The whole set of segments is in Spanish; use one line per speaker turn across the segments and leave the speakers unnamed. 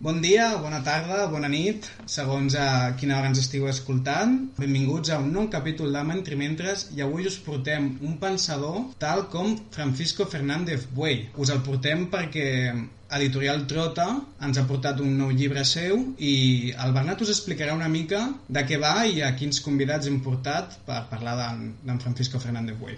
Bon dia, bona tarda, bona nit, segons a quina hora ens estigueu escoltant. Benvinguts a un nou capítol de Mentrimentres i avui us portem un pensador tal com Francisco Fernández Buey. Us el portem perquè Editorial Trota ens ha portat un nou llibre seu i el Bernat us explicarà una mica de què va i a quins convidats hem portat per parlar d'en Francisco Fernández Buey.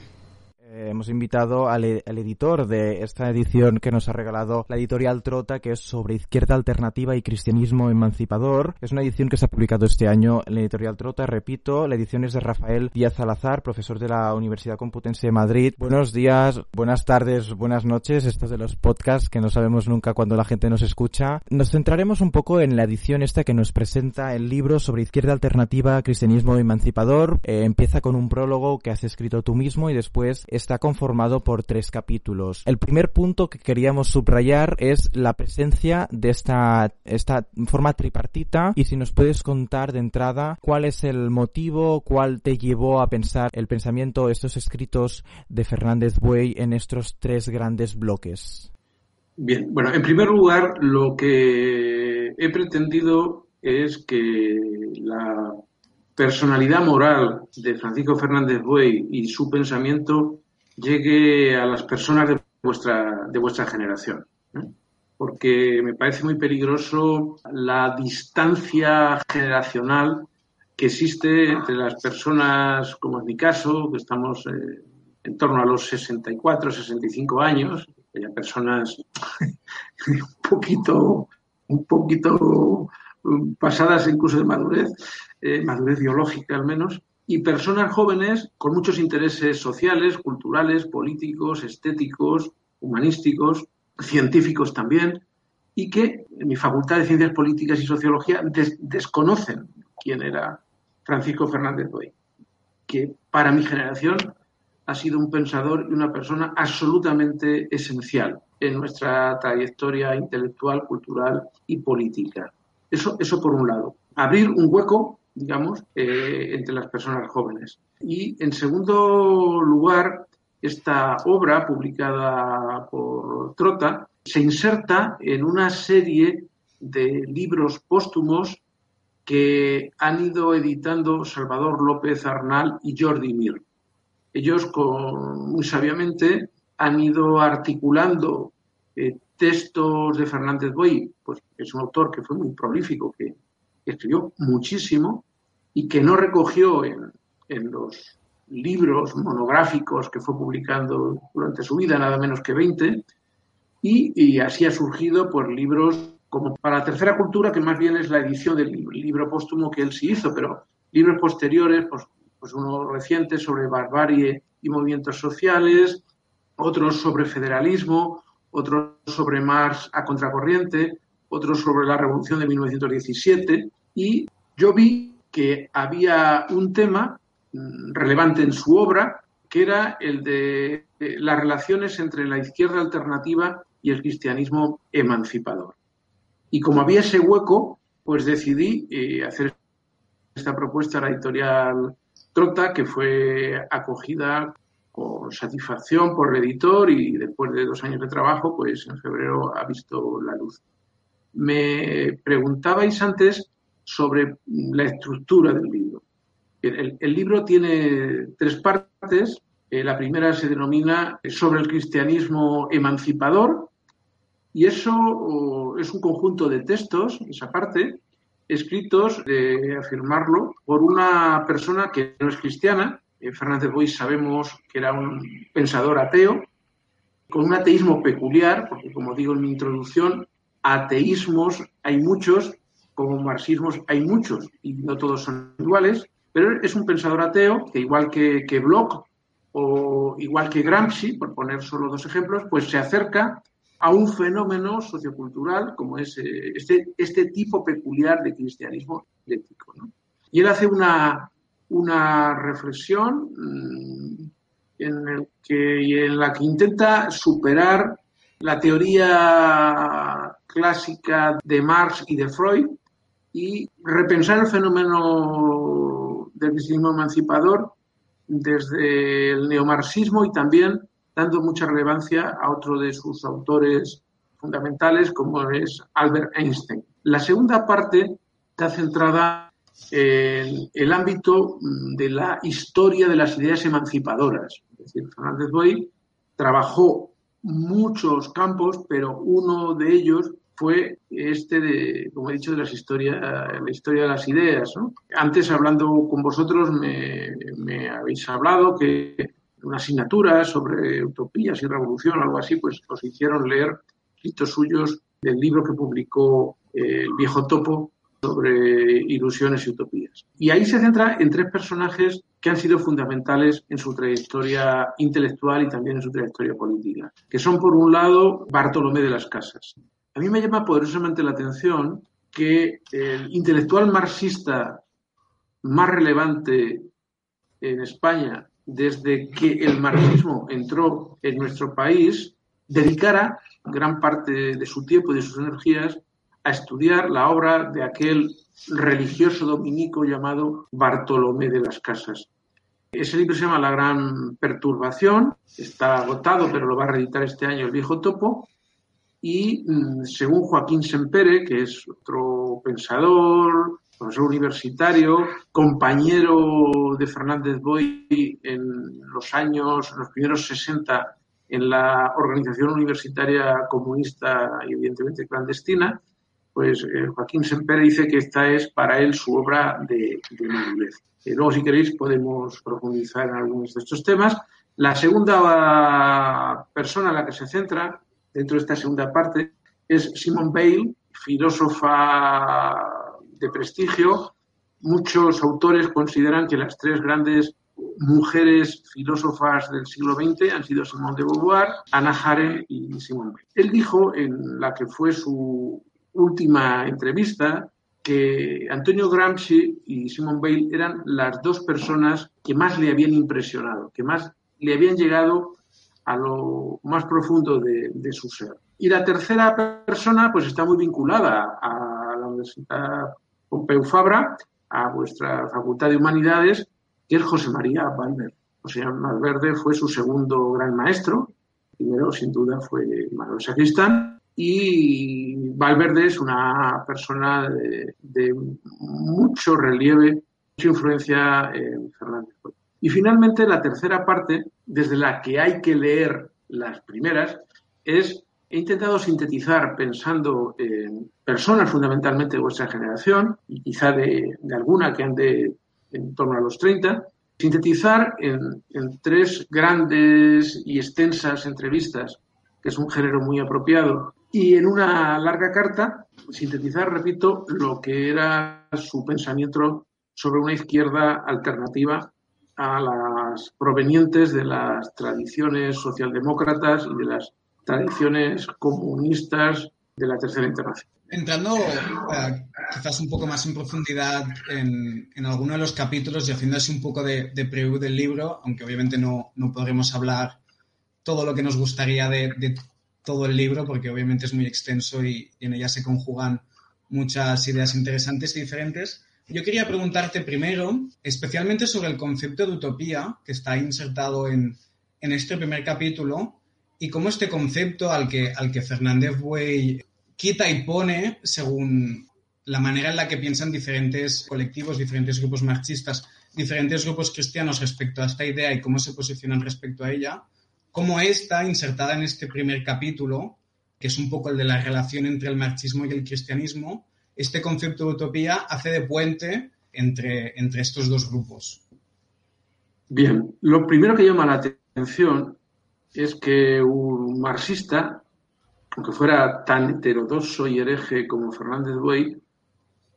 Eh, hemos invitado al, e-, al, editor de esta edición que nos ha regalado la editorial Trota, que es sobre izquierda alternativa y cristianismo emancipador. Es una edición que se ha publicado este año en la editorial Trota. Repito, la edición es de Rafael Díaz Salazar, profesor de la Universidad Complutense de Madrid. Buenos días, buenas tardes, buenas noches. Estos de los podcasts que no sabemos nunca cuando la gente nos escucha. Nos centraremos un poco en la edición esta que nos presenta el libro sobre izquierda alternativa, cristianismo emancipador. Eh, empieza con un prólogo que has escrito tú mismo y después está conformado por tres capítulos. El primer punto que queríamos subrayar es la presencia de esta, esta forma tripartita y si nos puedes contar de entrada cuál es el motivo, cuál te llevó a pensar el pensamiento, estos escritos de Fernández Buey en estos tres grandes bloques.
Bien, bueno, en primer lugar, lo que he pretendido es que la personalidad moral de Francisco Fernández Buey y su pensamiento llegue a las personas de vuestra, de vuestra generación. Porque me parece muy peligroso la distancia generacional que existe entre las personas, como en mi caso, que estamos eh, en torno a los 64, 65 años, hay personas un poquito, un poquito pasadas incluso de madurez, eh, madurez biológica al menos, y personas jóvenes con muchos intereses sociales, culturales, políticos, estéticos, humanísticos, científicos también, y que en mi Facultad de Ciencias Políticas y Sociología desconocen quién era Francisco Fernández Boy, que para mi generación ha sido un pensador y una persona absolutamente esencial en nuestra trayectoria intelectual, cultural y política. Eso, eso por un lado. Abrir un hueco digamos, eh, entre las personas jóvenes. Y en segundo lugar, esta obra publicada por Trota se inserta en una serie de libros póstumos que han ido editando Salvador López Arnal y Jordi Mir. Ellos muy sabiamente han ido articulando eh, textos de Fernández Boy, pues es un autor que fue muy prolífico, que escribió muchísimo y que no recogió en, los libros monográficos que fue publicando durante su vida, nada menos que 20, y, así ha surgido pues, libros como para la tercera cultura, que más bien es la edición del libro, póstumo que él sí hizo, pero libros posteriores, pues, pues uno reciente sobre barbarie y movimientos sociales, otros sobre federalismo, otros sobre Marx a contracorriente, otros sobre la revolución de 1917, y yo vi que había un tema mm, relevante en su obra, que era el de las relaciones entre la izquierda alternativa y el cristianismo emancipador. Y como había ese hueco, pues decidí eh, hacer esta propuesta a la editorial Trota, que fue acogida con satisfacción por el editor y después de dos años de trabajo, pues en febrero ha visto la luz. Me preguntabais antes sobre la estructura del libro. El, libro tiene tres partes. Eh, la primera se denomina sobre el cristianismo emancipador y eso es un conjunto de textos, esa parte, escritos, de afirmarlo, por una persona que no es cristiana. Eh, Fernández Bois sabemos que era un pensador ateo, con un ateísmo peculiar, porque como digo en mi introducción, ateísmos hay muchos como marxismos hay muchos y no todos son iguales, pero es un pensador ateo que igual que, que Bloch o igual que Gramsci, por poner solo dos ejemplos, pues se acerca a un fenómeno sociocultural como es eh, este, este tipo peculiar de cristianismo ético. Y él hace una, una reflexión mm, en, la que intenta superar la teoría clásica de Marx y de Freud y repensar el fenómeno del cristianismo emancipador desde el neomarxismo y también dando mucha relevancia a otro de sus autores fundamentales como es Albert Einstein. La segunda parte está centrada en el ámbito de la historia de las ideas emancipadoras. Es decir, Fernández Boy trabajó muchos campos, pero uno de ellos fue este de, como he dicho, de las historias, la historia de las ideas. Antes, hablando con vosotros, me, habéis hablado que una asignatura sobre utopías y revolución, algo así, pues os hicieron leer escritos suyos del libro que publicó eh, el viejo topo sobre ilusiones y utopías. Y ahí se centra en tres personajes que han sido fundamentales en su trayectoria intelectual y también en su trayectoria política, que son por un lado Bartolomé de las Casas. A mí me llama poderosamente la atención que el intelectual marxista más relevante en España desde que el marxismo entró en nuestro país, dedicara gran parte de su tiempo y de sus energías a estudiar la obra de aquel religioso dominico llamado Bartolomé de las Casas. Ese libro se llama La Gran Perturbación, está agotado, pero lo va a reeditar este año el viejo topo. Y mm, según Joaquín Sempere, que es otro pensador, profesor universitario, compañero de Fernández Boy en los años, en los primeros 60 en la organización universitaria comunista y evidentemente clandestina, pues eh, Joaquín Semper dice que esta es para él su obra de, de madurez. Eh, luego, si queréis, podemos profundizar en algunos de estos temas. La segunda persona en la que se centra dentro de esta segunda parte es Simone Bale, filósofa de prestigio. Muchos autores consideran que las tres grandes mujeres filósofas del siglo XX han sido Simone de Beauvoir, Anna Arendt y Simone Weil. Él dijo en la que fue su última entrevista que Antonio Gramsci y Simone Weil eran las dos personas que más le habían impresionado, que más le habían llegado a lo más profundo de, su ser. Y la tercera persona pues está muy vinculada a la Universidad Pompeu Fabra, a vuestra Facultad de Humanidades, que es José María Valverde. José María Valverde fue su segundo gran maestro. Primero, sin duda, fue Manuel Sacristán. Y Valverde es una persona de, mucho relieve, mucha influencia en Fernández. Y finalmente, la tercera parte, desde la que hay que leer las primeras, es he intentado sintetizar pensando en personas fundamentalmente de vuestra generación y quizá de, alguna que ande en torno a los 30, sintetizar en, tres grandes y extensas entrevistas, que es un género muy apropiado, y en una larga carta, sintetizar, repito, lo que era su pensamiento sobre una izquierda alternativa a las provenientes de las tradiciones socialdemócratas y de las tradiciones comunistas de la Tercera Internacional.
Entrando uh, quizás un poco más en profundidad en, en, alguno de los capítulos y haciendo así un poco de, de preview del libro, aunque obviamente no, no podremos hablar todo lo que nos gustaría de, de, todo el libro, porque obviamente es muy extenso y, en ella se conjugan muchas ideas interesantes y diferentes. Yo quería preguntarte primero, especialmente sobre el concepto de utopía que está insertado en, en este primer capítulo, y cómo este concepto al que, al que Fernández Buey quita y pone según la manera en la que piensan diferentes colectivos, diferentes grupos marxistas, diferentes grupos cristianos respecto a esta idea y cómo se posicionan respecto a ella, cómo está insertada en este primer capítulo, que es un poco el de la relación entre el marxismo y el cristianismo, este concepto de utopía hace de puente entre, entre estos dos grupos.
Bien, lo primero que llama la atención es que un marxista, aunque fuera tan heterodoxo y hereje como Fernández Buey,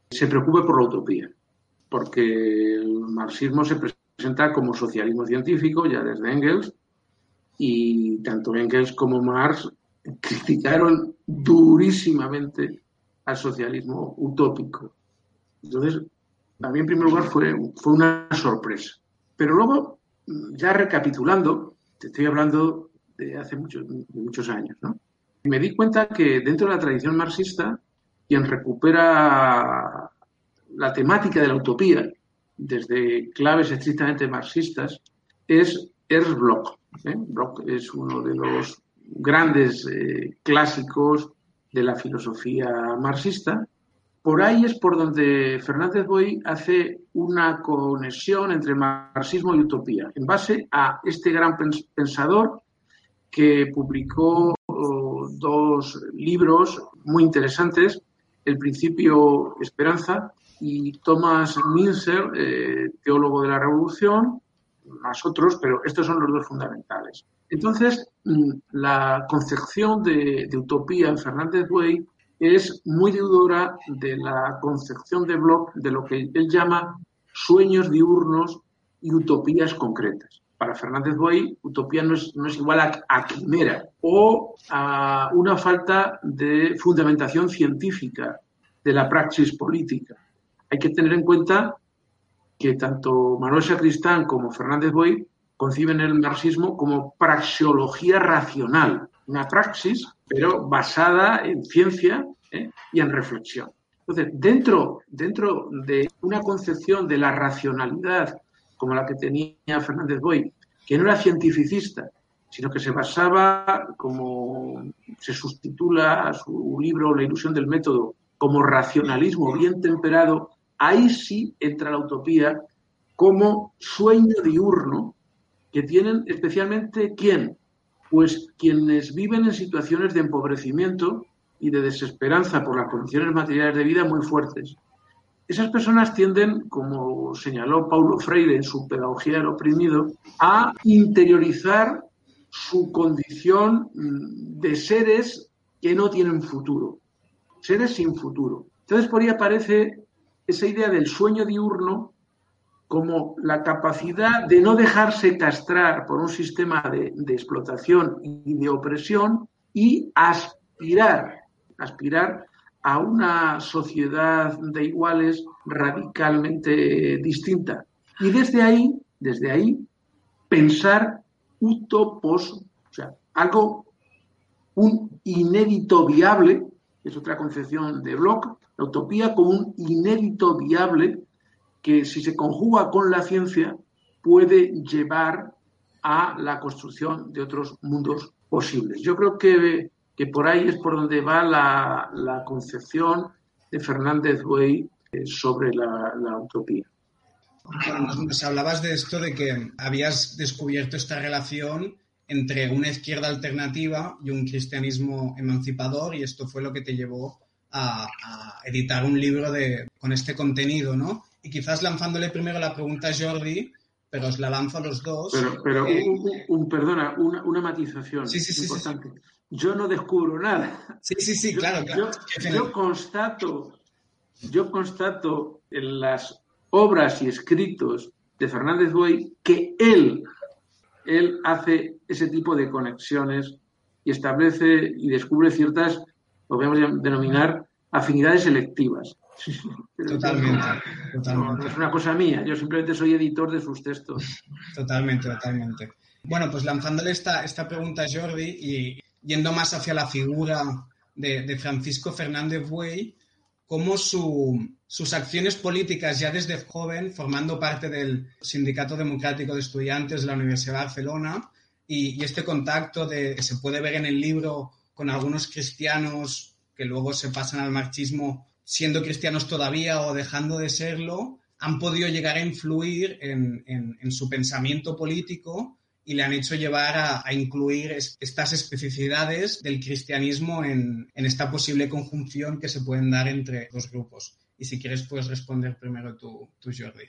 se preocupe por la utopía, porque el marxismo se presenta como socialismo científico ya desde Engels, y tanto Engels como Marx criticaron durísimamente al socialismo utópico. Entonces, a mí en primer lugar fue, fue una sorpresa. Pero luego, ya recapitulando, te estoy hablando de hace muchos, muchos años, ¿no? me di cuenta que dentro de la tradición marxista, quien recupera la temática de la utopía desde claves estrictamente marxistas es Ernst Bloch. ¿eh? Bloch es uno de los grandes eh, clásicos de la filosofía marxista por ahí es por donde Fernández Boy hace una conexión entre marxismo y utopía, en base a este gran pensador que publicó oh, dos libros muy interesantes, El principio Esperanza y Thomas Minzer, eh, teólogo de la Revolución, más otros, pero estos son los dos fundamentales. Entonces, mm, la concepción de, utopía en Fernández Buey es muy deudora de la concepción de Bloch de lo que él llama sueños diurnos y utopías concretas. Para Fernández Buey, utopía no es, igual a, a, quimera o a una falta de fundamentación científica de la praxis política. Hay que tener en cuenta que tanto Manuel Sacristán como Fernández Boy conciben el marxismo como praxeología racional, una praxis, pero basada en ciencia ¿eh? y en reflexión. Entonces, dentro, dentro de una concepción de la racionalidad como la que tenía Fernández Boy, que no era cientificista, sino que se basaba, como se sustitula a su libro La ilusión del método, como racionalismo bien temperado ahí sí entra la utopía como sueño diurno que tienen especialmente quién? Pues quienes viven en situaciones de empobrecimiento y de desesperanza por las condiciones materiales de vida muy fuertes. Esas personas tienden, como señaló Paulo Freire en su Pedagogía del Oprimido, a interiorizar su condición mm, de seres que no tienen futuro, seres sin futuro. Entonces por ahí aparece esa idea del sueño diurno como la capacidad de no dejarse castrar por un sistema de, explotación y de opresión y aspirar, aspirar a una sociedad de iguales radicalmente distinta. Y desde ahí, desde ahí, pensar utopos, o sea, algo, un inédito viable, es otra concepción de Bloch, la utopía como un inédito viable que si se conjuga con la ciencia puede llevar a la construcción de otros mundos posibles. Yo creo que, que por ahí es por donde va la, concepción de Fernández Buey eh, sobre la, utopía.
nos hablabas de esto, de que habías descubierto esta relación entre una izquierda alternativa y un cristianismo emancipador y esto fue lo que te llevó a, editar un libro de, con este contenido, ¿no? Y quizás lanzándole primero la pregunta a Jordi, pero os la lanzo a los dos.
Pero, pero eh, un, perdona, una, una matización
sí, sí,
importante. Yo no descubro nada.
Sí, sí, sí, claro, claro.
Yo, constato, yo constato en las obras y escritos de Fernández Buey que él, él hace ese tipo de conexiones y establece y descubre ciertas lo podemos denominar afinidades selectivas.
Totalmente,
totalmente. es una cosa mía, yo simplemente soy editor de sus textos.
Totalmente, totalmente. Bueno, pues lanzándole esta, esta pregunta a Jordi y yendo más hacia la figura de, Francisco Fernández Buey, cómo sus acciones políticas ya desde joven, formando parte del Sindicato Democrático de Estudiantes de la Universidad de Barcelona, y, y este contacto de, que se puede ver en el libro con algunos cristianos que luego se pasan al marxismo siendo cristianos todavía o dejando de serlo, han podido llegar a influir en, su pensamiento político y le han hecho llevar a, incluir estas especificidades del cristianismo en, esta posible conjunción que se pueden dar entre dos grupos. Y si quieres, puedes responder primero tú, tú Jordi.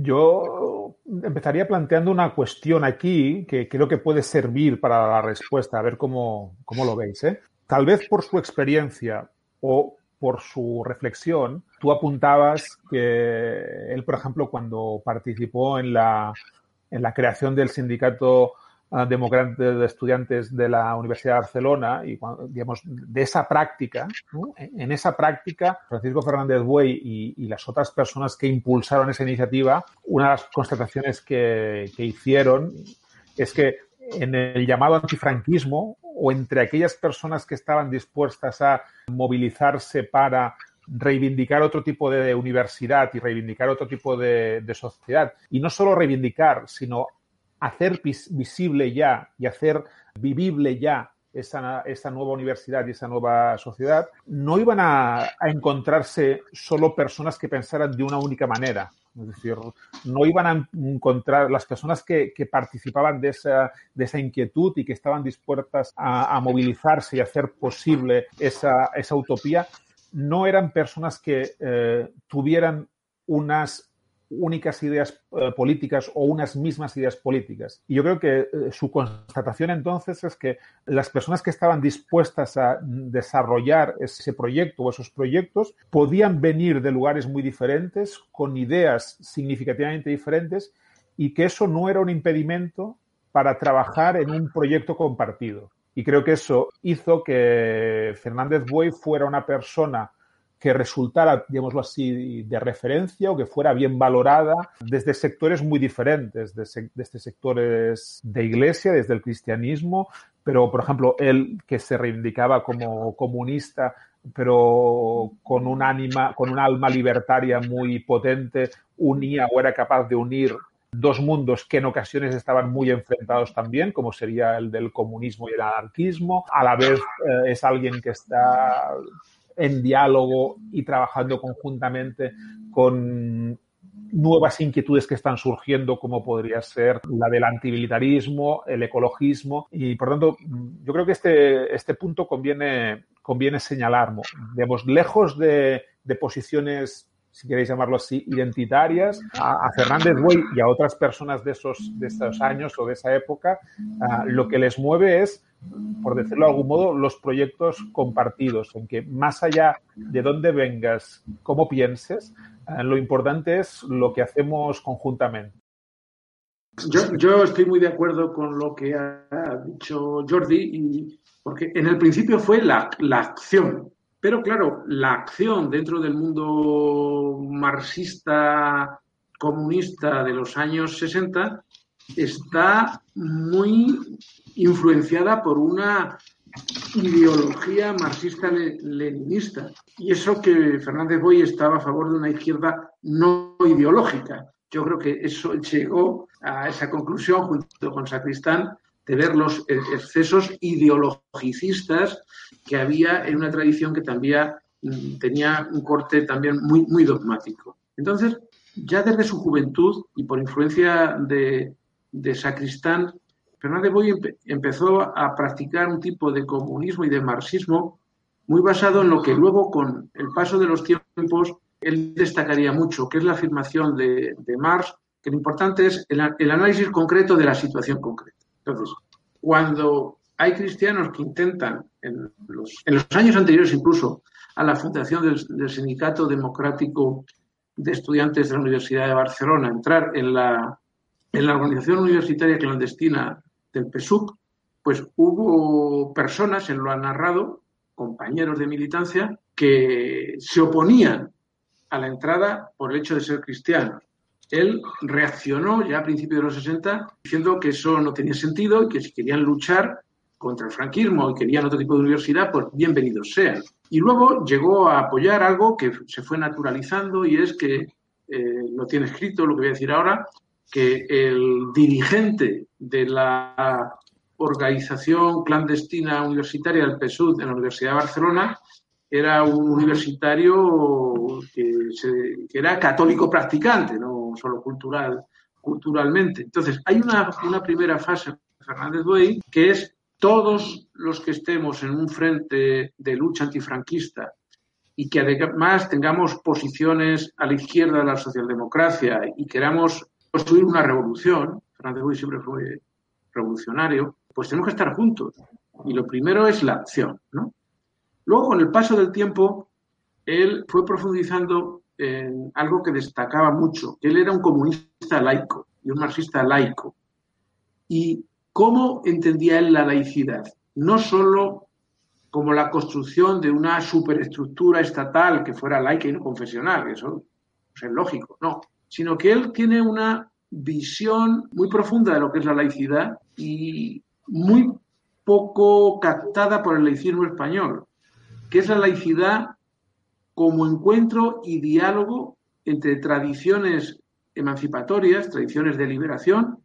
Yo empezaría planteando una cuestión aquí que creo que puede servir para la respuesta, a ver cómo, lo veis. ¿eh? Tal vez por su experiencia o por su reflexión, tú apuntabas que él, por ejemplo, cuando participó en la, en la creación del sindicato de estudiantes de la Universidad de Barcelona y, digamos, de esa práctica, en esa práctica, Francisco Fernández Buey y, las otras personas que impulsaron esa iniciativa, una de las constataciones que, que hicieron es que en el llamado antifranquismo o entre aquellas personas que estaban dispuestas a movilizarse para reivindicar otro tipo de universidad y reivindicar otro tipo de, de, sociedad. Y no solo reivindicar, sino hacer visible ya y hacer vivible ya esa, esa, nueva universidad y esa nueva sociedad, no iban a, encontrarse solo personas que pensaran de una única manera. Es decir, no iban a encontrar las personas que, que participaban de esa, de esa, inquietud y que estaban dispuestas a, a movilizarse y hacer posible esa, esa, utopía, no eran personas que eh, tuvieran unas únicas ideas eh, políticas o unas mismas ideas políticas. Y yo creo que eh, su constatación entonces es que las personas que estaban dispuestas a desarrollar ese proyecto o esos proyectos podían venir de lugares muy diferentes, con ideas significativamente diferentes, y que eso no era un impedimento para trabajar en un proyecto compartido. Y creo que eso hizo que Fernández Buey fuera una persona que resultara, digámoslo así, de referencia o que fuera bien valorada desde sectores muy diferentes, desde, desde sectores de iglesia, desde el cristianismo, pero, por ejemplo, él que se reivindicaba como comunista, pero con un ánima, con un alma libertaria muy potente, unía o era capaz de unir dos mundos que en ocasiones estaban muy enfrentados también, como sería el del comunismo y el anarquismo. A la vez eh, es alguien que está en diálogo y trabajando conjuntamente con nuevas inquietudes que están surgiendo, como podría ser la del antimilitarismo, el ecologismo. Y por tanto, yo creo que este, este punto conviene, conviene señalar. Digamos, lejos de, de posiciones si queréis llamarlo así, identitarias, a, Fernández Buey y a otras personas de esos, de esos años o de esa época, uh, lo que les mueve es por decirlo de algún modo, los proyectos compartidos, en que más allá de dónde vengas, cómo pienses, eh, lo importante es lo que hacemos conjuntamente.
Yo, yo, estoy muy de acuerdo con lo que ha dicho Jordi, y, porque en el principio fue la, la acción, pero claro, la acción dentro del mundo marxista comunista de los años 60 está muy influenciada por una ideología marxista-leninista. Y eso que Fernández Boy estaba a favor de una izquierda no ideológica. Yo creo que eso llegó a esa conclusión junto con Sacristán de ver los excesos ideologicistas que había en una tradición que también tenía un corte también muy, muy dogmático. Entonces, ya desde su juventud y por influencia de, de Sacristán, Fernández Boy empezó a practicar un tipo de comunismo y de marxismo muy basado en lo que luego, con el paso de los tiempos, él destacaría mucho, que es la afirmación de, de Marx, que lo importante es el, el, análisis concreto de la situación concreta. Entonces, cuando hay cristianos que intentan, en los, en años anteriores incluso a la fundación del, Sindicato Democrático de Estudiantes de la Universidad de Barcelona, entrar en la, en la organización universitaria clandestina del PSUC, pues hubo personas, él lo ha narrado, compañeros de militancia, que se oponían a la entrada por el hecho de ser cristianos. Él reaccionó ya a principios de los 60 diciendo que eso no tenía sentido y que si querían luchar contra el franquismo y querían otro tipo de universidad, pues bienvenidos sean. Y luego llegó a apoyar algo que se fue naturalizando y es que, eh, lo tiene escrito, lo que voy a decir ahora, que el dirigente de la organización clandestina universitaria del PSUD en la Universidad de Barcelona era un universitario que, se, que era católico practicante, no solo cultural, culturalmente. Entonces, hay una, una primera fase, Fernández Buey, que es todos los que estemos en un frente de lucha antifranquista y que además tengamos posiciones a la izquierda de la socialdemocracia y queramos construir una revolución, Fernández Buey siempre fue revolucionario, pues tenemos que estar juntos. Y lo primero es la acción, ¿no? Luego, con el paso del tiempo, él fue profundizando en algo que destacaba mucho, él era un comunista laico y un marxista laico. ¿Y cómo entendía él la laicidad? No solo como la construcción de una superestructura estatal que fuera laica y no confesional, eso es lógico, no, sino que él tiene una visión muy profunda de lo que es la laicidad y muy poco captada por el laicismo español, que es la laicidad como encuentro y diálogo entre tradiciones emancipatorias, tradiciones de liberación,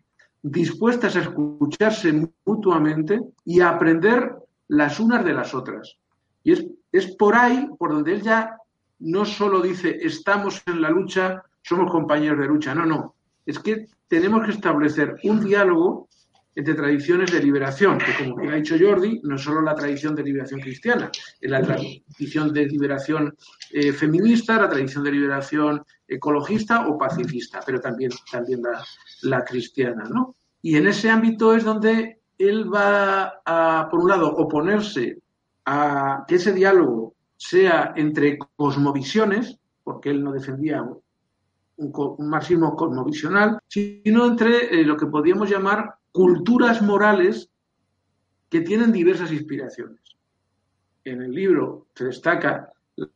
dispuestas a escucharse mutuamente y a aprender las unas de las otras. Y es, es por ahí por donde él ya no solo dice estamos en la lucha, somos compañeros de lucha, no, no. Es que tenemos que establecer un diálogo entre tradiciones de liberación, que como ha dicho Jordi, no es solo la tradición de liberación cristiana, es la tradición de liberación eh, feminista, la tradición de liberación ecologista o pacifista, pero también, también la, la cristiana, ¿no? Y en ese ámbito es donde él va a, por un lado, oponerse a que ese diálogo sea entre cosmovisiones, porque él no defendía un, marxismo cosmovisional, sino entre eh, lo que podríamos llamar culturas morales que tienen diversas inspiraciones. En el libro se destaca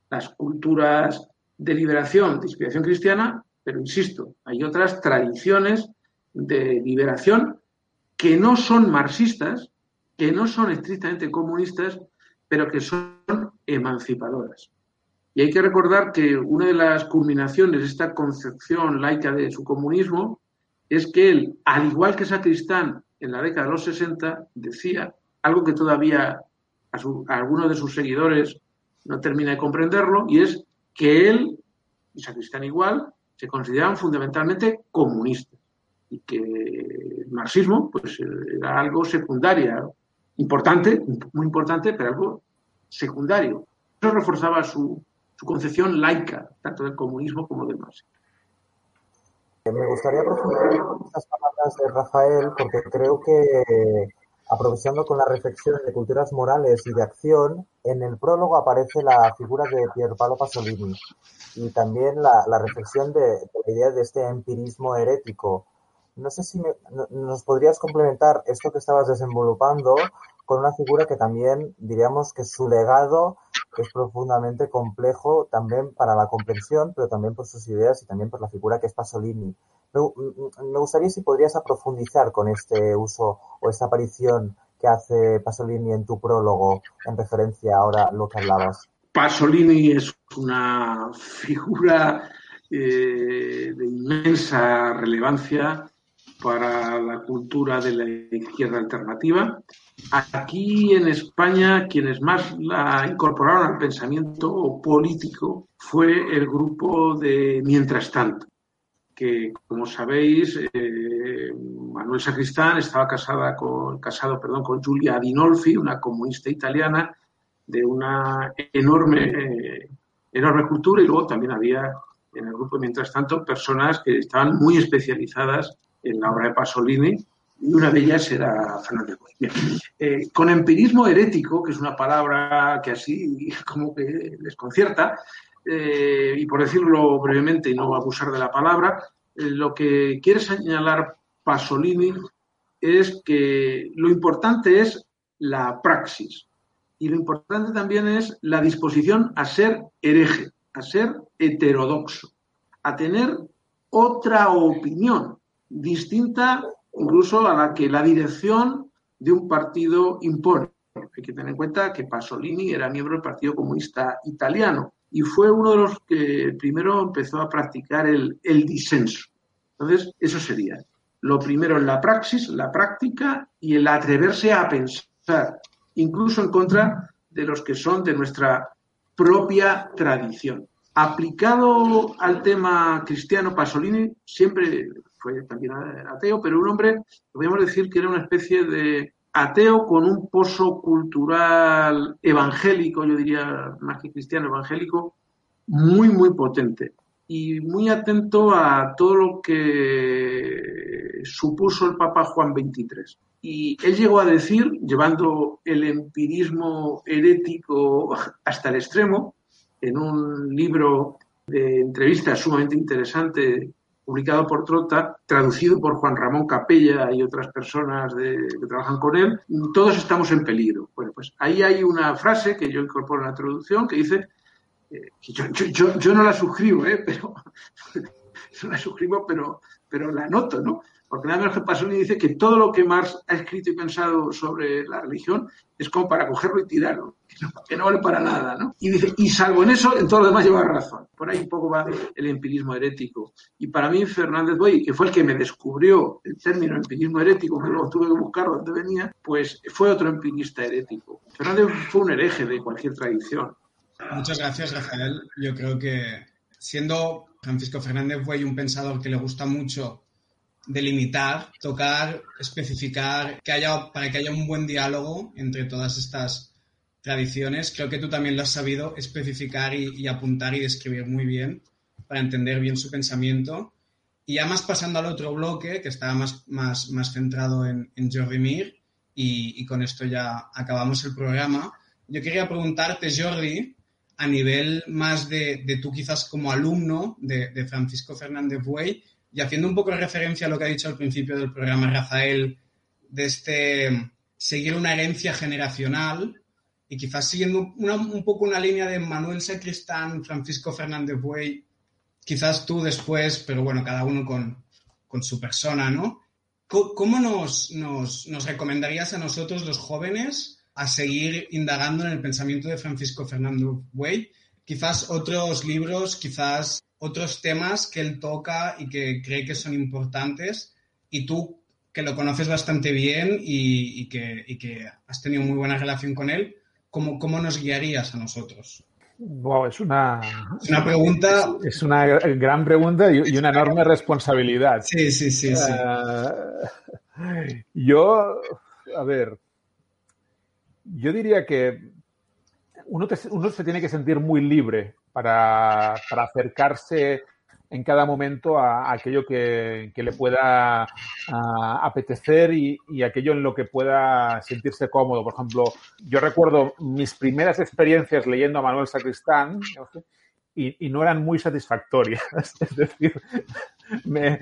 las culturas de liberación, de inspiración cristiana, pero insisto, hay otras tradiciones de liberación que no son marxistas, que no son estrictamente comunistas, pero que son emancipadoras. Y hay que recordar que una de las culminaciones de esta concepción laica de su comunismo es que él, al igual que Sacristán en la década de los 60, decía algo que todavía a, algunos de sus seguidores no termina de comprenderlo, y es que él y Sacristán igual se consideraban fundamentalmente comunistas y que el marxismo pues era algo secundario, importante, muy importante, pero algo secundario. Eso reforzaba su, su concepción laica, tanto del comunismo como del marxismo.
Me gustaría profundizar estas palabras de Rafael porque creo que, aprovechando con la reflexión de culturas morales y de acción, en el prólogo aparece la figura de Pierpaolo Pasolini y también la, reflexión de, de, la idea de este empirismo herético. No sé si me, no, nos podrías complementar esto que estabas desenvolupando con una figura que también diríamos que su legado es profundamente complejo también para la comprensión, pero también por sus ideas y también por la figura que es Pasolini. Me, me gustaría si podrías profundizar con este uso o esta aparición que hace Pasolini en tu prólogo en referencia ahora a lo que hablabas.
Pasolini es una figura eh, de inmensa relevancia para la cultura de la izquierda alternativa. Aquí en España, quienes más la incorporaron al pensamiento político fue el grupo de Mientras tanto, que como sabéis, eh, Manuel Sacristán estaba casada con, casado perdón, con Giulia Adinolfi, una comunista italiana de una enorme, eh, enorme cultura, y luego también había en el grupo, mientras tanto, personas que estaban muy especializadas en la obra de Pasolini, y una de ellas era Fernández Boy. Eh, con empirismo herético, que es una palabra que así como que desconcierta, eh, y por decirlo brevemente y no abusar de la palabra, eh, lo que quiere señalar Pasolini es que lo importante es la praxis y lo importante también es la disposición a ser hereje, a ser heterodoxo, a tener otra opinión distinta incluso a la que la dirección de un partido impone. Hay que tener en cuenta que Pasolini era miembro del Partido Comunista Italiano y fue uno de los que primero empezó a practicar el, disenso. Entonces, eso sería lo primero en la praxis, la práctica y el atreverse a pensar, incluso en contra de los que son de nuestra propia tradición. Aplicado al tema cristiano, Pasolini siempre fue también ateo, pero un hombre, podríamos decir que era una especie de ateo con un pozo cultural evangélico, yo diría más que cristiano, evangélico, muy, muy potente y muy atento a todo lo que supuso el Papa Juan XXIII. Y él llegó a decir, llevando el empirismo herético hasta el extremo, en un libro de entrevistas sumamente interesante publicado por Trota, traducido por Juan Ramón Capella y otras personas de, que trabajan con él, todos estamos en peligro. Bueno, pues ahí hay una frase que yo incorporo en la traducción que dice, eh, que yo, yo, yo, no la suscribo, ¿eh? pero no la suscribo, pero, pero la noto, ¿no? Porque nada menos que Pasolini dice que todo lo que Marx ha escrito y pensado sobre la religión es como para cogerlo y tirarlo, que no, vale para nada, ¿no? Y dice, y salvo en eso, en todo lo demás lleva razón. Por ahí un poco va el empirismo herético. Y para mí, Fernández Boy, que fue el que me descubrió el término empirismo herético, que luego tuve que buscar dónde venía, pues fue otro empirista herético. Fernández fue un hereje de cualquier tradición.
Muchas gracias, Rafael. Yo creo que siendo Francisco Fernández Buey un pensador que le gusta mucho delimitar, tocar, especificar, que haya, para que haya un buen diálogo entre todas estas tradiciones. Creo que tú también lo has sabido especificar y, apuntar y describir muy bien para entender bien su pensamiento. Y ya más pasando al otro bloque, que estaba más, más, más centrado en, Jordi Mir, y, con esto ya acabamos el programa. Yo quería preguntarte, Jordi, a nivel más de, tú quizás como alumno de, de Francisco Fernández Buey, y haciendo un poco de referencia a lo que ha dicho al principio del programa Rafael, de este seguir una herencia generacional y quizás siguiendo un poco una línea de Manuel Sacristán, Francisco Fernández Buey, quizás tú después, pero bueno, cada uno con, con su persona, ¿no? ¿Cómo nos, nos, nos, recomendarías a nosotros, los jóvenes, a seguir indagando en el pensamiento de Francisco Fernández Buey? Quizás otros libros, quizás otros temas que él toca y que cree que son importantes y tú que lo conoces bastante bien y, que, que, has tenido muy buena relación con él, ¿cómo, cómo nos guiarías a nosotros?
es una,
una pregunta.
Es, una gran pregunta y, una enorme responsabilidad.
Sí, sí, sí. sí.
Eh, yo, a ver, yo diría que uno, uno se tiene que sentir muy libre para, acercarse en cada momento a, aquello que, le pueda apetecer y, aquello en lo que pueda sentirse cómodo. Por ejemplo, yo recuerdo mis primeras experiencias leyendo a Manuel Sacristán y, no eran muy satisfactorias. Es decir, me,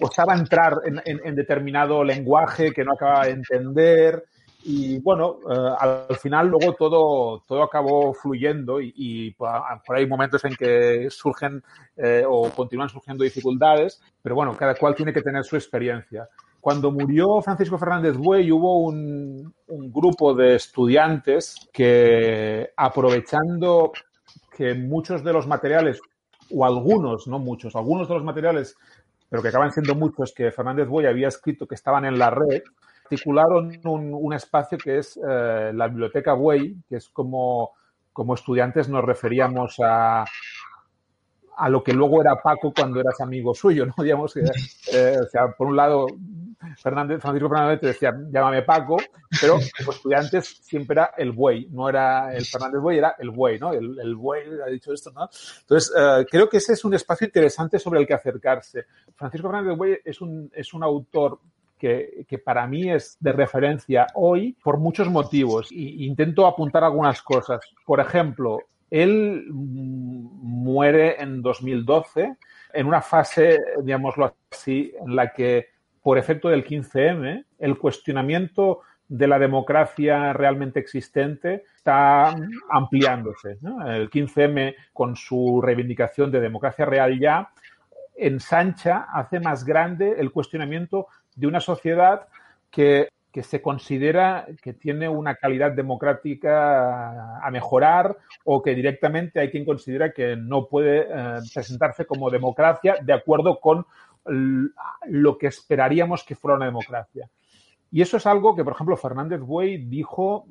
costaba entrar en, determinado lenguaje que no acababa de entender. Y bueno, eh, al final luego todo, todo acabó fluyendo y, por ahí momentos en que surgen eh, o continúan surgiendo dificultades, pero bueno, cada cual tiene que tener su experiencia. Cuando murió Francisco Fernández Buey hubo un, un grupo de estudiantes que aprovechando que muchos de los materiales, o algunos, no muchos, algunos de los materiales, pero que acaban siendo muchos que Fernández Buey había escrito que estaban en la red, articularon un, espacio que es eh, la Biblioteca Buey, que es como, como estudiantes nos referíamos a, a lo que luego era Paco cuando eras amigo suyo, ¿no? Digamos que, eh, o sea, por un lado, Fernández, Francisco Fernández te decía, llámame Paco, pero como estudiantes siempre era el buey, no era el Fernández Buey, era el buey, ¿no? El, el buey ha dicho esto, ¿no? Entonces, eh, creo que ese es un espacio interesante sobre el que acercarse. Francisco Fernández Buey es un, es un autor que, para mí es de referencia hoy por muchos motivos. Y intento apuntar algunas cosas. Por ejemplo, él muere en 2012 en una fase, digámoslo así, en la que por efecto del 15M, el cuestionamiento de la democracia realmente existente está ampliándose. El 15M, con su reivindicación de democracia real ya, ensancha, hace más grande el cuestionamiento de una sociedad que, se considera que tiene una calidad democrática a mejorar o que directamente hay quien considera que no puede eh, presentarse como democracia de acuerdo con lo que esperaríamos que fuera una democracia. Y eso es algo que, por ejemplo, Fernández Buey dijo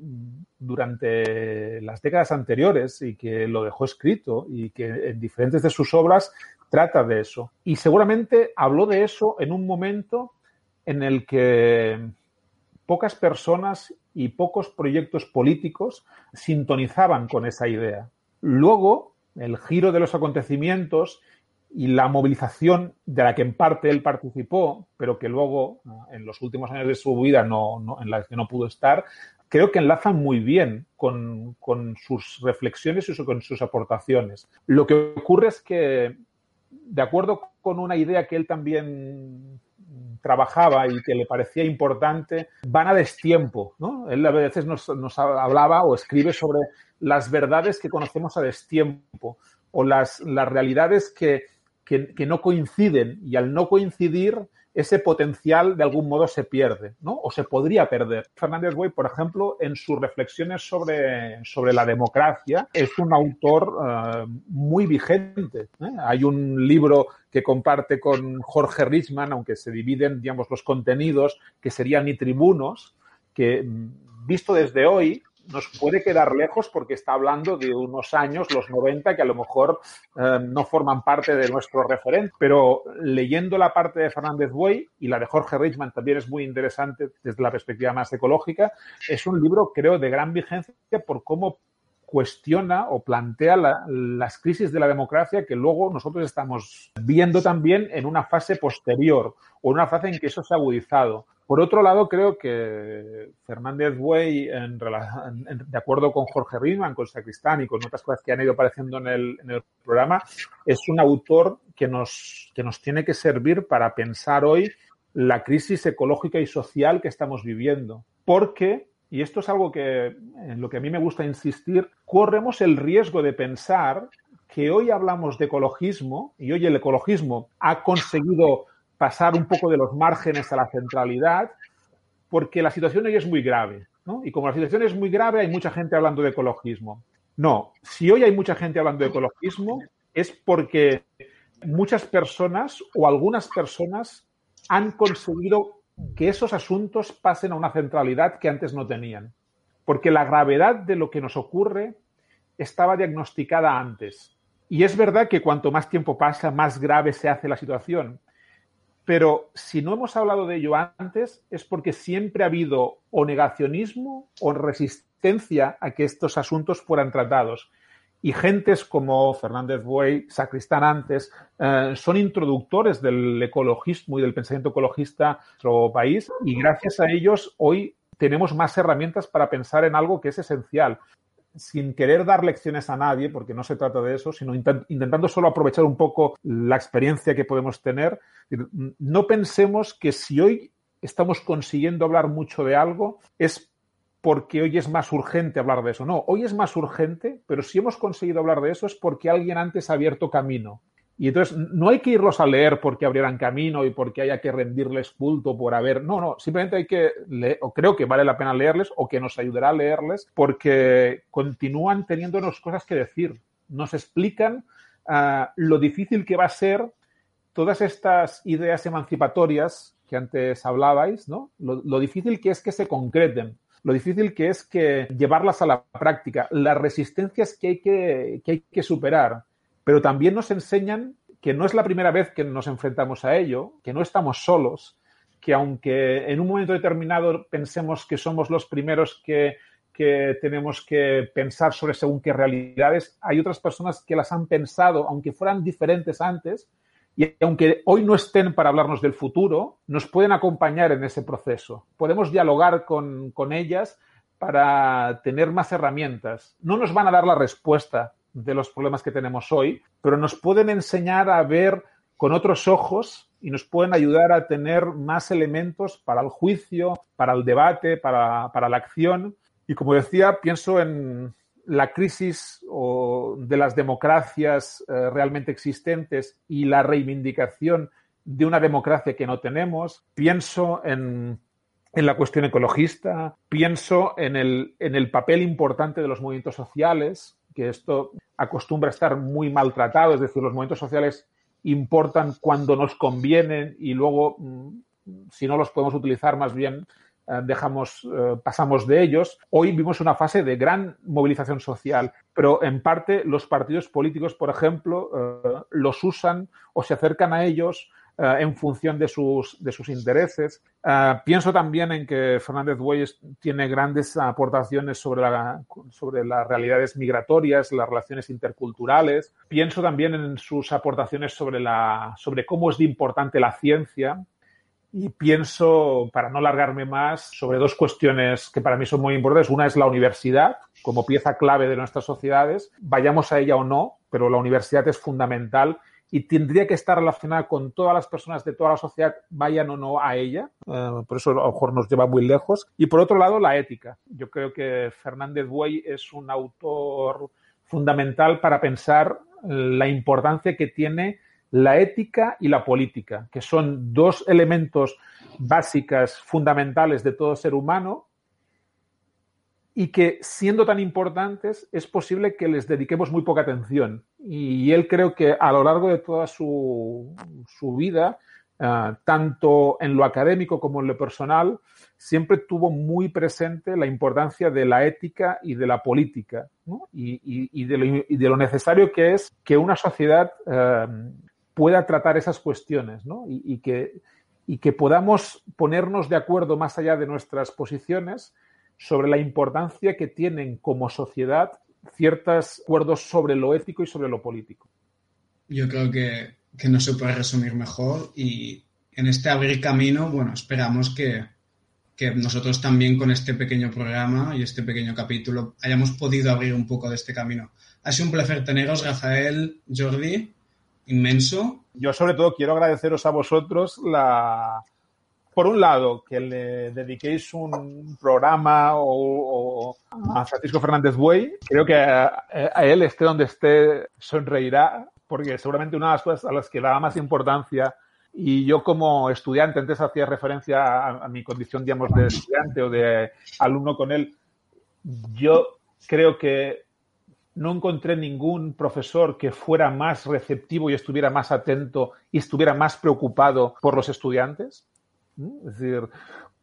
durante las décadas anteriores y que lo dejó escrito y que en diferentes de sus obras trata de eso. Y seguramente habló de eso en un momento en el que pocas personas y pocos proyectos políticos sintonizaban con esa idea. Luego, el giro de los acontecimientos y la movilización de la que en parte él participó, pero que luego, en los últimos años de su vida, no, en la que no pudo estar, creo que enlazan muy bien con, con sus reflexiones y con sus aportaciones. Lo que ocurre es que, de acuerdo con una idea que él también trabajaba y que le parecía importante van a destiempo. ¿no? Él a veces nos, hablaba o escribe sobre las verdades que conocemos a destiempo o las, las realidades que, que, no coinciden y al no coincidir ese potencial de algún modo se pierde, ¿no? O se podría perder. Fernández Buey, por ejemplo, en sus reflexiones sobre, sobre la democracia, es un autor eh, muy vigente. ¿eh? Hay un libro que comparte con Jorge Richman, aunque se dividen, digamos, los contenidos, que serían ni tribunos, que mm, visto desde hoy, nos puede quedar lejos porque está hablando de unos años, los 90, que a lo mejor eh, no forman parte de nuestro referente. Pero leyendo la parte de Fernández Buey y la de Jorge Richman también es muy interesante desde la perspectiva más ecológica, es un libro, creo, de gran vigencia por cómo cuestiona o plantea las crisis de la democracia que luego nosotros estamos viendo también en una fase posterior o en una fase en que eso se ha agudizado. Por otro lado, creo que Fernández Buey, de acuerdo con Jorge Riemann, con Sacristán y con otras cosas que han ido apareciendo en el, en el programa, es un autor que nos, que nos tiene que servir para pensar hoy la crisis ecológica y social que estamos viviendo. Porque y esto es algo que en lo que a mí me gusta insistir, corremos el riesgo de pensar que hoy hablamos de ecologismo y hoy el ecologismo ha conseguido pasar un poco de los márgenes a la centralidad porque la situación hoy es muy grave. ¿no? Y como la situación es muy grave, hay mucha gente hablando de ecologismo. No, si hoy hay mucha gente hablando de ecologismo es porque muchas personas o algunas personas han conseguido que esos asuntos pasen a una centralidad que antes no tenían. Porque la gravedad de lo que nos ocurre estaba diagnosticada antes. Y es verdad que cuanto más tiempo pasa, más grave se hace la situación. Pero si no hemos hablado de ello antes, es porque siempre ha habido o negacionismo o resistencia a que estos asuntos fueran tratados. Y gentes como Fernández Buey, Sacristán antes, eh, son introductores del ecologismo y del pensamiento ecologista en nuestro país y gracias a ellos hoy tenemos más herramientas para pensar en algo que es esencial sin querer dar lecciones a nadie, porque no se trata de eso, sino intentando solo aprovechar un poco la experiencia que podemos tener. No pensemos que si hoy estamos consiguiendo hablar mucho de algo, es porque hoy es más urgente hablar de eso. No, hoy es más urgente, pero si hemos conseguido hablar de eso es porque alguien antes ha abierto camino. Y entonces no hay que irlos a leer porque abrieran camino y porque haya que rendirles culto por haber. No, no, simplemente hay que leer, o creo que vale la pena leerles o que nos ayudará a leerles porque continúan teniéndonos cosas que decir. Nos explican uh, lo difícil que va a ser todas estas ideas emancipatorias que antes hablabais, ¿no? Lo, lo difícil que es que se concreten lo difícil que es que llevarlas a la práctica, las resistencias que hay que, que hay que superar, pero también nos enseñan que no es la primera vez que nos enfrentamos a ello, que no estamos solos, que aunque en un momento determinado pensemos que somos los primeros que, que tenemos que pensar sobre según qué realidades, hay otras personas que las han pensado, aunque fueran diferentes antes, y aunque hoy no estén para hablarnos del futuro, nos pueden acompañar en ese proceso. Podemos dialogar con, con ellas para tener más herramientas. No nos van a dar la respuesta de los problemas que tenemos hoy, pero nos pueden enseñar a ver con otros ojos y nos pueden ayudar a tener más elementos para el juicio, para el debate, para, para la acción. Y como decía, pienso en, la crisis de las democracias eh, realmente existentes y la reivindicación de una democracia que no tenemos. Pienso en, la cuestión ecologista, pienso en el, en el papel importante de los movimientos sociales, que esto acostumbra a estar muy maltratado, es decir, los movimientos sociales importan cuando nos convienen y luego, mm, si no los podemos utilizar, más bien eh, dejamos, eh, pasamos de ellos. Hoy vivimos una fase de gran movilización social, pero en parte los partidos políticos, por ejemplo, eh, los usan o se acercan a ellos en función de sus, de sus intereses. pienso también en que Fernández Bueyes tiene grandes aportaciones sobre, la, sobre las realidades migratorias, las relaciones interculturales. Pienso también en sus aportaciones sobre, la, sobre cómo es de importante la ciencia y pienso, para no largarme más, sobre dos cuestiones que para mí son muy importantes. Una es la universidad, como pieza clave de nuestras sociedades, vayamos a ella o no, pero la universidad es fundamental y tendría que estar relacionada con todas las personas de toda la sociedad, vayan o no a ella. Eh, por eso a lo mejor nos lleva muy lejos. Y por otro lado, la ética. Yo creo que Fernández Buey es un autor fundamental para pensar la importancia que tiene la ética y la política, que son dos elementos básicas, fundamentales de todo ser humano y que siendo tan importantes es posible que les dediquemos muy poca atención. Y él creo que a lo largo de toda su, su vida, uh, tanto en lo académico como en lo personal, siempre tuvo muy presente la importancia de la ética y de la política y, y, y, de lo, necesario que es que una sociedad uh, pueda tratar esas cuestiones ¿no? que, y que podamos ponernos de acuerdo más allá de nuestras posiciones sobre la importancia que tienen como sociedad ciertos acuerdos sobre lo ético y sobre lo político.
Yo creo que, que no se puede resumir mejor y en este abrir camino, bueno, esperamos que, que nosotros también con este pequeño programa y este pequeño capítulo hayamos podido abrir un poco de este camino. Ha sido un placer teneros, Rafael, Jordi, inmenso.
Yo sobre todo quiero agradeceros a vosotros la, por un lado, que le dediquéis un programa o, o a Francisco Fernández Buey. Creo que a, a, él, esté donde esté, sonreirá, porque seguramente una de las cosas a las que daba más importancia, y yo como estudiante, antes hacía referencia a, a mi condición, digamos, de estudiante o de alumno con él, yo creo que no encontré ningún profesor que fuera más receptivo y estuviera más atento y estuviera más preocupado por los estudiantes. Es decir,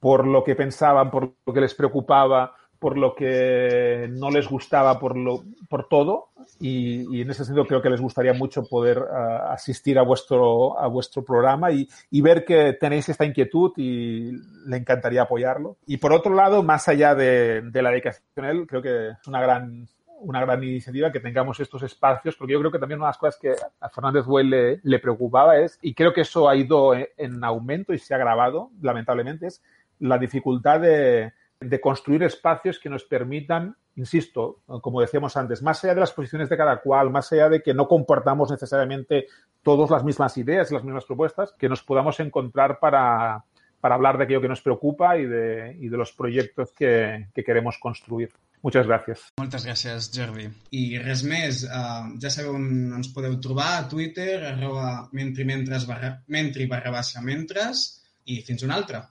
por lo que pensaban, por lo que les preocupaba, por lo que no les gustaba, por, lo, por todo. Y, y en ese sentido creo que les gustaría mucho poder uh, asistir a vuestro, a vuestro programa y, y, ver que tenéis esta inquietud y le encantaría apoyarlo. Y por otro lado, más allá de, de la dedicación creo que es una gran una gran iniciativa que tengamos estos espacios, porque yo creo que también una de las cosas que a Fernández Buey le, le, preocupaba es, y creo que eso ha ido en aumento y se ha agravado, lamentablemente, es la dificultad de, de construir espacios que nos permitan, insisto, como decíamos antes, más allá de las posiciones de cada cual, más allá de que no comportamos necesariamente todas las mismas ideas y las mismas propuestas, que nos podamos encontrar para, para hablar de aquello que nos preocupa y de, y de los proyectos que, que queremos construir. Moltes gràcies.
Moltes gràcies, Jordi. I res més, uh, ja sabeu on ens podeu trobar, a Twitter, arroba mentrimentres barra, mentri barra baixa mentres, i fins una altra.